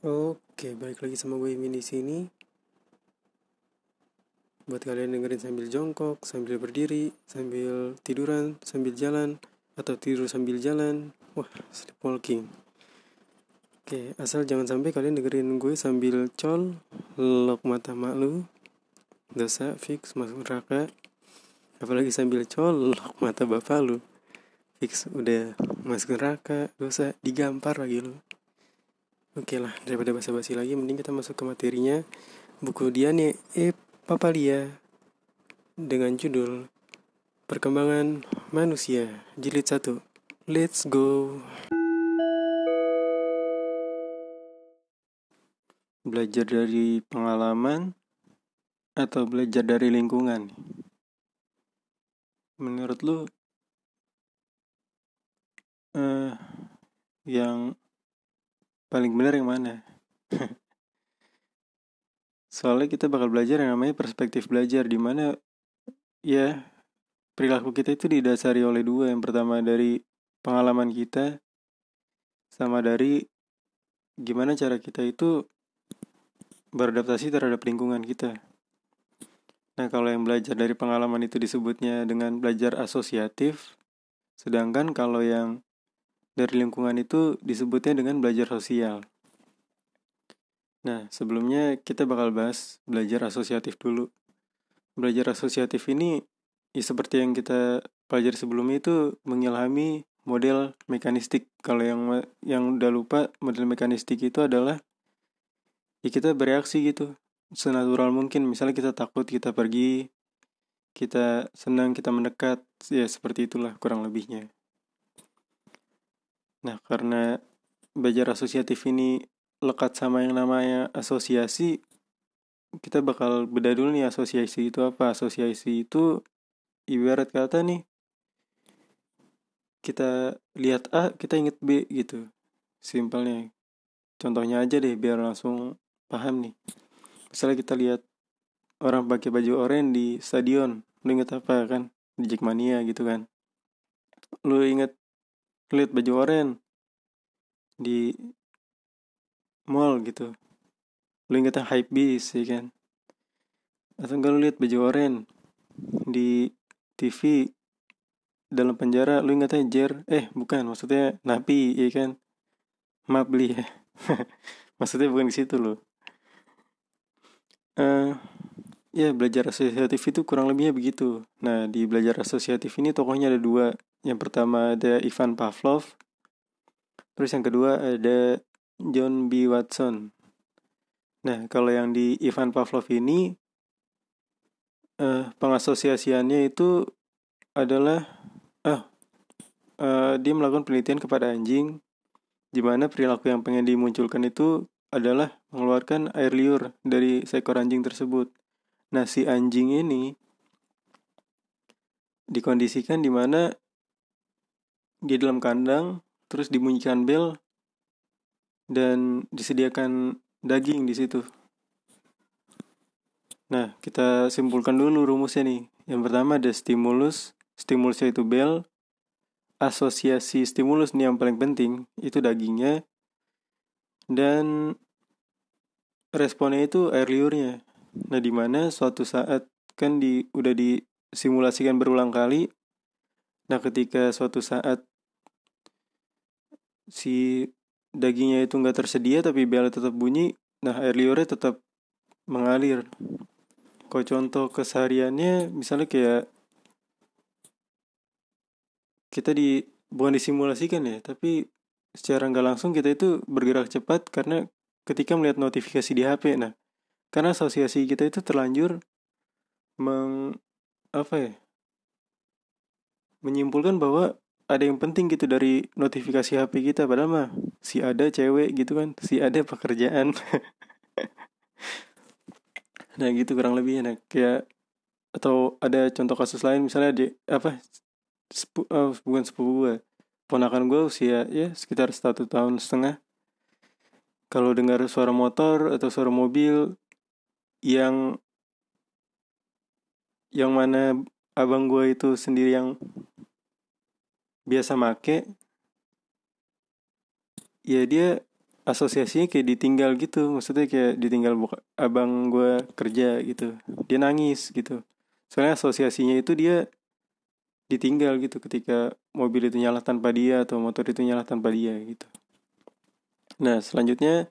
Oke, balik lagi sama gue Imin di sini. Buat kalian dengerin sambil jongkok, sambil berdiri, sambil tiduran, sambil jalan, atau tidur sambil jalan. Wah, sleepwalking. Oke, asal jangan sampai kalian dengerin gue sambil col, lok mata mak lu, dosa fix masuk neraka. Apalagi sambil col, lok mata bapak lu, fix udah masuk neraka, dosa digampar lagi lu. Oke lah, daripada basa-basi lagi, mending kita masuk ke materinya. Buku Diane E. Papalia dengan judul Perkembangan Manusia, jilid 1. Let's go. Belajar dari pengalaman atau belajar dari lingkungan? Menurut lu eh yang paling benar yang mana? Soalnya kita bakal belajar yang namanya perspektif belajar di mana ya perilaku kita itu didasari oleh dua. Yang pertama dari pengalaman kita sama dari gimana cara kita itu beradaptasi terhadap lingkungan kita. Nah, kalau yang belajar dari pengalaman itu disebutnya dengan belajar asosiatif, sedangkan kalau yang dari lingkungan itu disebutnya dengan belajar sosial. Nah, sebelumnya kita bakal bahas belajar asosiatif dulu. Belajar asosiatif ini ya seperti yang kita pelajari sebelumnya itu mengilhami model mekanistik. Kalau yang yang udah lupa model mekanistik itu adalah ya kita bereaksi gitu senatural mungkin. Misalnya kita takut, kita pergi, kita senang, kita mendekat, ya seperti itulah kurang lebihnya. Nah, karena belajar asosiatif ini lekat sama yang namanya asosiasi, kita bakal beda dulu nih asosiasi itu apa. Asosiasi itu ibarat kata nih, kita lihat A, kita inget B gitu. Simpelnya. Contohnya aja deh biar langsung paham nih. Misalnya kita lihat orang pakai baju oranye di stadion, lu inget apa kan? Di Jackmania gitu kan. Lu inget lihat baju oranye di mall gitu. Lu inget hype beast ya kan? Atau enggak lu lihat baju oranye di TV dalam penjara lu inget jer eh bukan maksudnya napi ya kan? Maaf beli ya. Maksudnya bukan di situ loh. Uh, ya belajar asosiatif itu kurang lebihnya begitu. Nah di belajar asosiatif ini tokohnya ada dua yang pertama ada Ivan Pavlov Terus yang kedua ada John B. Watson. Nah, kalau yang di Ivan Pavlov ini uh, pengasosiasiannya itu adalah uh, uh, dia melakukan penelitian kepada anjing di mana perilaku yang pengen dimunculkan itu adalah mengeluarkan air liur dari seekor anjing tersebut. Nah, si anjing ini dikondisikan di mana di dalam kandang terus dibunyikan bel dan disediakan daging di situ. Nah, kita simpulkan dulu rumusnya nih. Yang pertama ada stimulus, stimulusnya itu bel. Asosiasi stimulus nih yang paling penting, itu dagingnya. Dan responnya itu air liurnya. Nah, di mana suatu saat kan di udah disimulasikan berulang kali. Nah, ketika suatu saat si dagingnya itu nggak tersedia tapi bel tetap bunyi nah air liurnya tetap mengalir. Kalau contoh kesehariannya misalnya kayak kita di bukan disimulasikan ya tapi secara nggak langsung kita itu bergerak cepat karena ketika melihat notifikasi di HP nah karena asosiasi kita itu terlanjur meng apa ya menyimpulkan bahwa ada yang penting gitu dari notifikasi HP kita padahal mah si ada cewek gitu kan si ada pekerjaan. Nah gitu kurang lebih. Nah kayak atau ada contoh kasus lain misalnya di apa sepu, uh, bukan sepupu gue ponakan gue usia ya sekitar satu tahun setengah. Kalau dengar suara motor atau suara mobil yang yang mana abang gue itu sendiri yang biasa make ya dia asosiasinya kayak ditinggal gitu. Maksudnya kayak ditinggal buka, abang gue kerja gitu. Dia nangis gitu. Soalnya asosiasinya itu dia ditinggal gitu ketika mobil itu nyala tanpa dia atau motor itu nyala tanpa dia gitu. Nah selanjutnya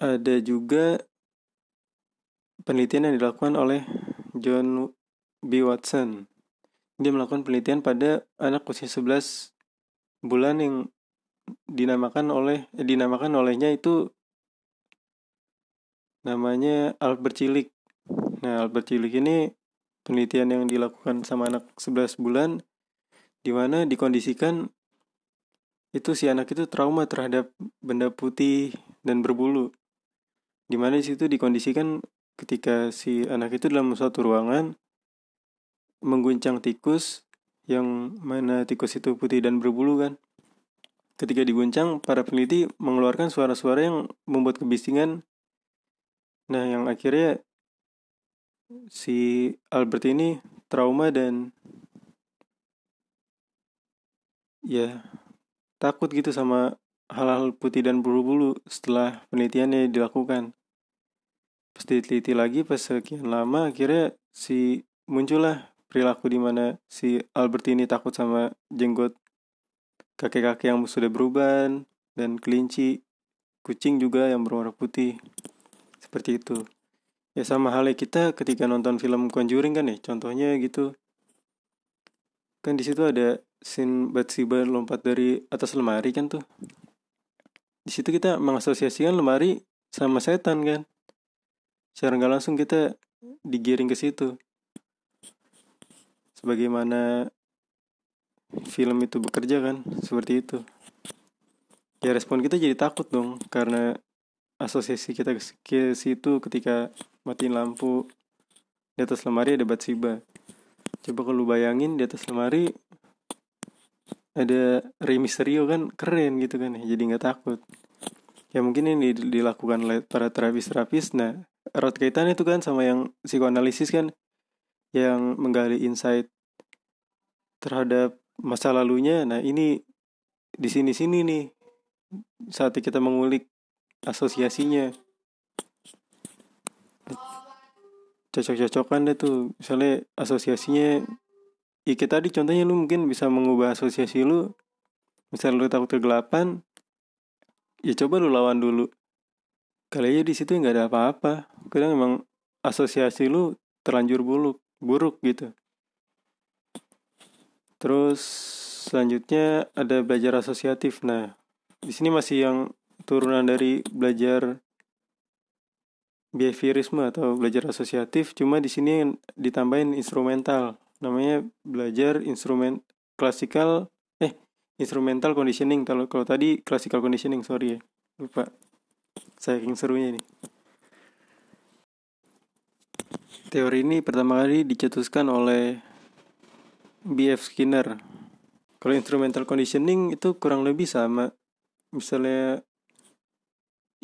ada juga penelitian yang dilakukan oleh John B. Watson dia melakukan penelitian pada anak usia 11 bulan yang dinamakan oleh eh, dinamakan olehnya itu namanya Albert Cilik. Nah, Albert Cilik ini penelitian yang dilakukan sama anak 11 bulan di mana dikondisikan itu si anak itu trauma terhadap benda putih dan berbulu. Di mana di situ dikondisikan ketika si anak itu dalam suatu ruangan mengguncang tikus yang mana tikus itu putih dan berbulu kan Ketika diguncang, para peneliti mengeluarkan suara-suara yang membuat kebisingan. Nah, yang akhirnya si Albert ini trauma dan ya takut gitu sama hal-hal putih dan bulu-bulu setelah penelitiannya dilakukan. Pas diteliti lagi pas sekian lama akhirnya si muncullah perilaku di mana si Albert ini takut sama jenggot kakek-kakek yang sudah berubah dan kelinci, kucing juga yang berwarna putih. Seperti itu. Ya sama halnya kita ketika nonton film Conjuring kan ya, contohnya gitu. Kan di situ ada scene Bathsheba lompat dari atas lemari kan tuh. Di situ kita mengasosiasikan lemari sama setan kan. Secara nggak langsung kita digiring ke situ. Sebagaimana film itu bekerja kan seperti itu. Ya respon kita jadi takut dong karena asosiasi kita ke situ ketika matiin lampu di atas lemari ada Batsiba coba kalau bayangin di atas lemari ada Rey Mysterio kan keren gitu kan jadi nggak takut. Ya mungkin ini dilakukan oleh para terapis-terapis. Nah erat kaitan itu kan sama yang psikoanalisis kan yang menggali insight terhadap masa lalunya. Nah ini di sini sini nih saat kita mengulik asosiasinya. Cocok-cocokan deh tuh. Misalnya asosiasinya ya kita tadi contohnya lu mungkin bisa mengubah asosiasi lu. Misalnya lu takut kegelapan ya coba lu lawan dulu. Kali aja di situ nggak ada apa-apa. Kadang emang asosiasi lu terlanjur buruk buruk gitu Terus selanjutnya ada belajar asosiatif. Nah, di sini masih yang turunan dari belajar behaviorisme atau belajar asosiatif, cuma di sini ditambahin instrumental. Namanya belajar instrumen klasikal eh instrumental conditioning. Kalau kalau tadi classical conditioning, sorry ya. Lupa. Saya Saking serunya ini. Teori ini pertama kali dicetuskan oleh BF Skinner. Kalau instrumental conditioning itu kurang lebih sama. Misalnya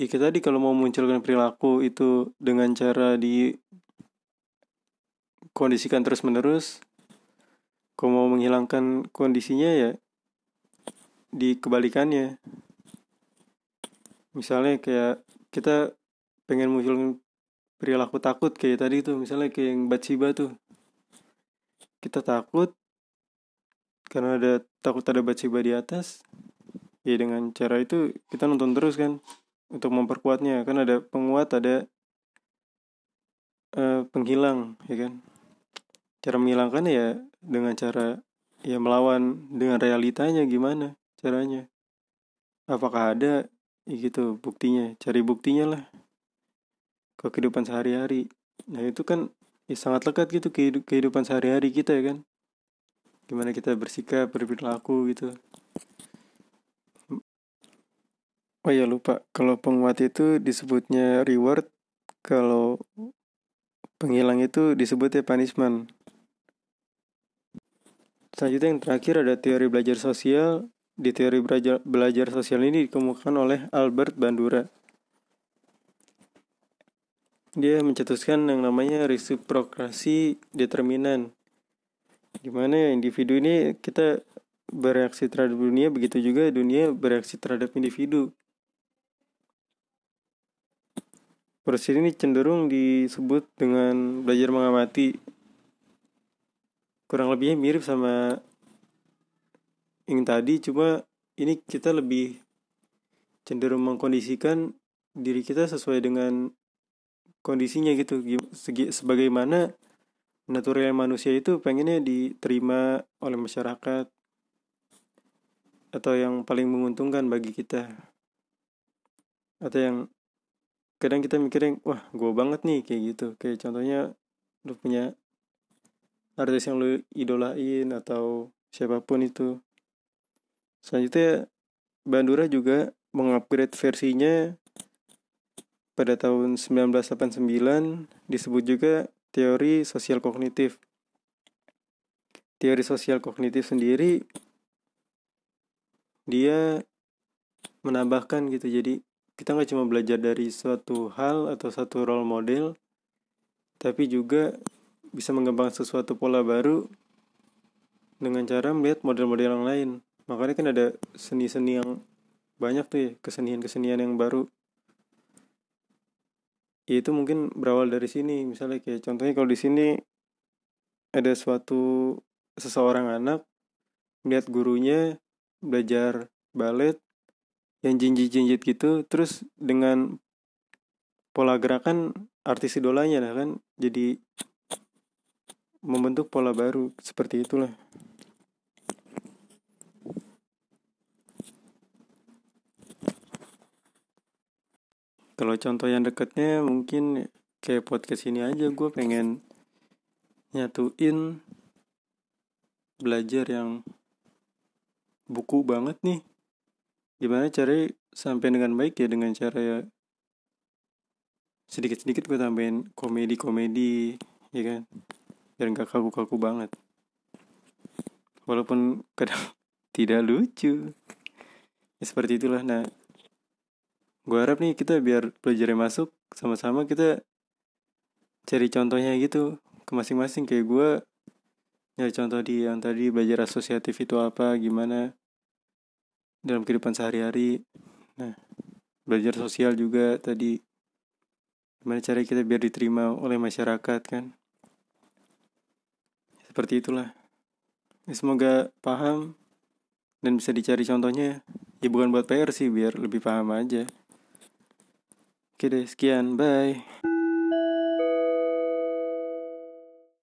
ya kita tadi kalau mau munculkan perilaku itu dengan cara di kondisikan terus menerus kalau mau menghilangkan kondisinya ya di kebalikannya misalnya kayak kita pengen muncul perilaku takut kayak tadi tuh misalnya kayak yang Batsiba tuh. Kita takut karena ada takut ada baciba di atas ya dengan cara itu kita nonton terus kan untuk memperkuatnya. Kan ada penguat ada uh, penghilang ya kan? Cara menghilangkan ya dengan cara ya melawan dengan realitanya gimana caranya? Apakah ada? Ya gitu buktinya. Cari buktinya lah ke kehidupan sehari-hari. Nah itu kan ya sangat lekat gitu kehidupan sehari-hari kita ya kan? Gimana kita bersikap berperilaku gitu. Oh ya lupa. Kalau penguat itu disebutnya reward kalau penghilang itu disebutnya punishment. Selanjutnya yang terakhir ada teori belajar sosial. Di teori belajar, belajar sosial ini dikemukakan oleh Albert Bandura dia mencetuskan yang namanya resiprokrasi determinan. Gimana ya individu ini kita bereaksi terhadap dunia begitu juga dunia bereaksi terhadap individu. Proses ini cenderung disebut dengan belajar mengamati. Kurang lebihnya mirip sama yang tadi cuma ini kita lebih cenderung mengkondisikan diri kita sesuai dengan kondisinya gitu. Segi sebagaimana natural manusia itu pengennya diterima oleh masyarakat atau yang paling menguntungkan bagi kita. Atau yang kadang kita mikirin wah gue banget nih kayak gitu. Kayak contohnya lu punya artis yang lu idolain atau siapa pun itu. Selanjutnya Bandura juga mengupgrade versinya pada tahun 1989 disebut juga teori sosial kognitif. Teori sosial kognitif sendiri dia menambahkan gitu. Jadi kita nggak cuma belajar dari suatu hal atau satu role model tapi juga bisa mengembangkan sesuatu pola baru dengan cara melihat model-model yang lain. Makanya kan ada seni-seni yang banyak tuh ya kesenian-kesenian yang baru ya itu mungkin berawal dari sini. Misalnya kayak contohnya kalau di sini ada suatu seseorang anak melihat gurunya belajar balet yang jinjit-jinjit gitu terus dengan pola gerakan artis idolanya lah kan jadi membentuk pola baru seperti itulah kalau contoh yang dekatnya mungkin kayak podcast ini aja gue pengen nyatuin belajar yang buku banget nih. Gimana cara sampai dengan baik ya dengan cara ya sedikit-sedikit gue tambahin komedi-komedi ya kan? Biar nggak kaku-kaku banget. Walaupun kadang tidak lucu. Ya, seperti itulah. Nah gue harap nih kita biar belajarnya masuk sama-sama kita cari contohnya gitu ke masing-masing. Kayak gue nyari contoh di yang tadi belajar asosiatif itu apa gimana dalam kehidupan sehari-hari. Nah belajar sosial juga tadi. Gimana cara kita biar diterima oleh masyarakat kan? Seperti itulah. Ya, semoga paham dan bisa dicari contohnya. Ya bukan buat PR sih biar lebih paham aja oke deh sekian bye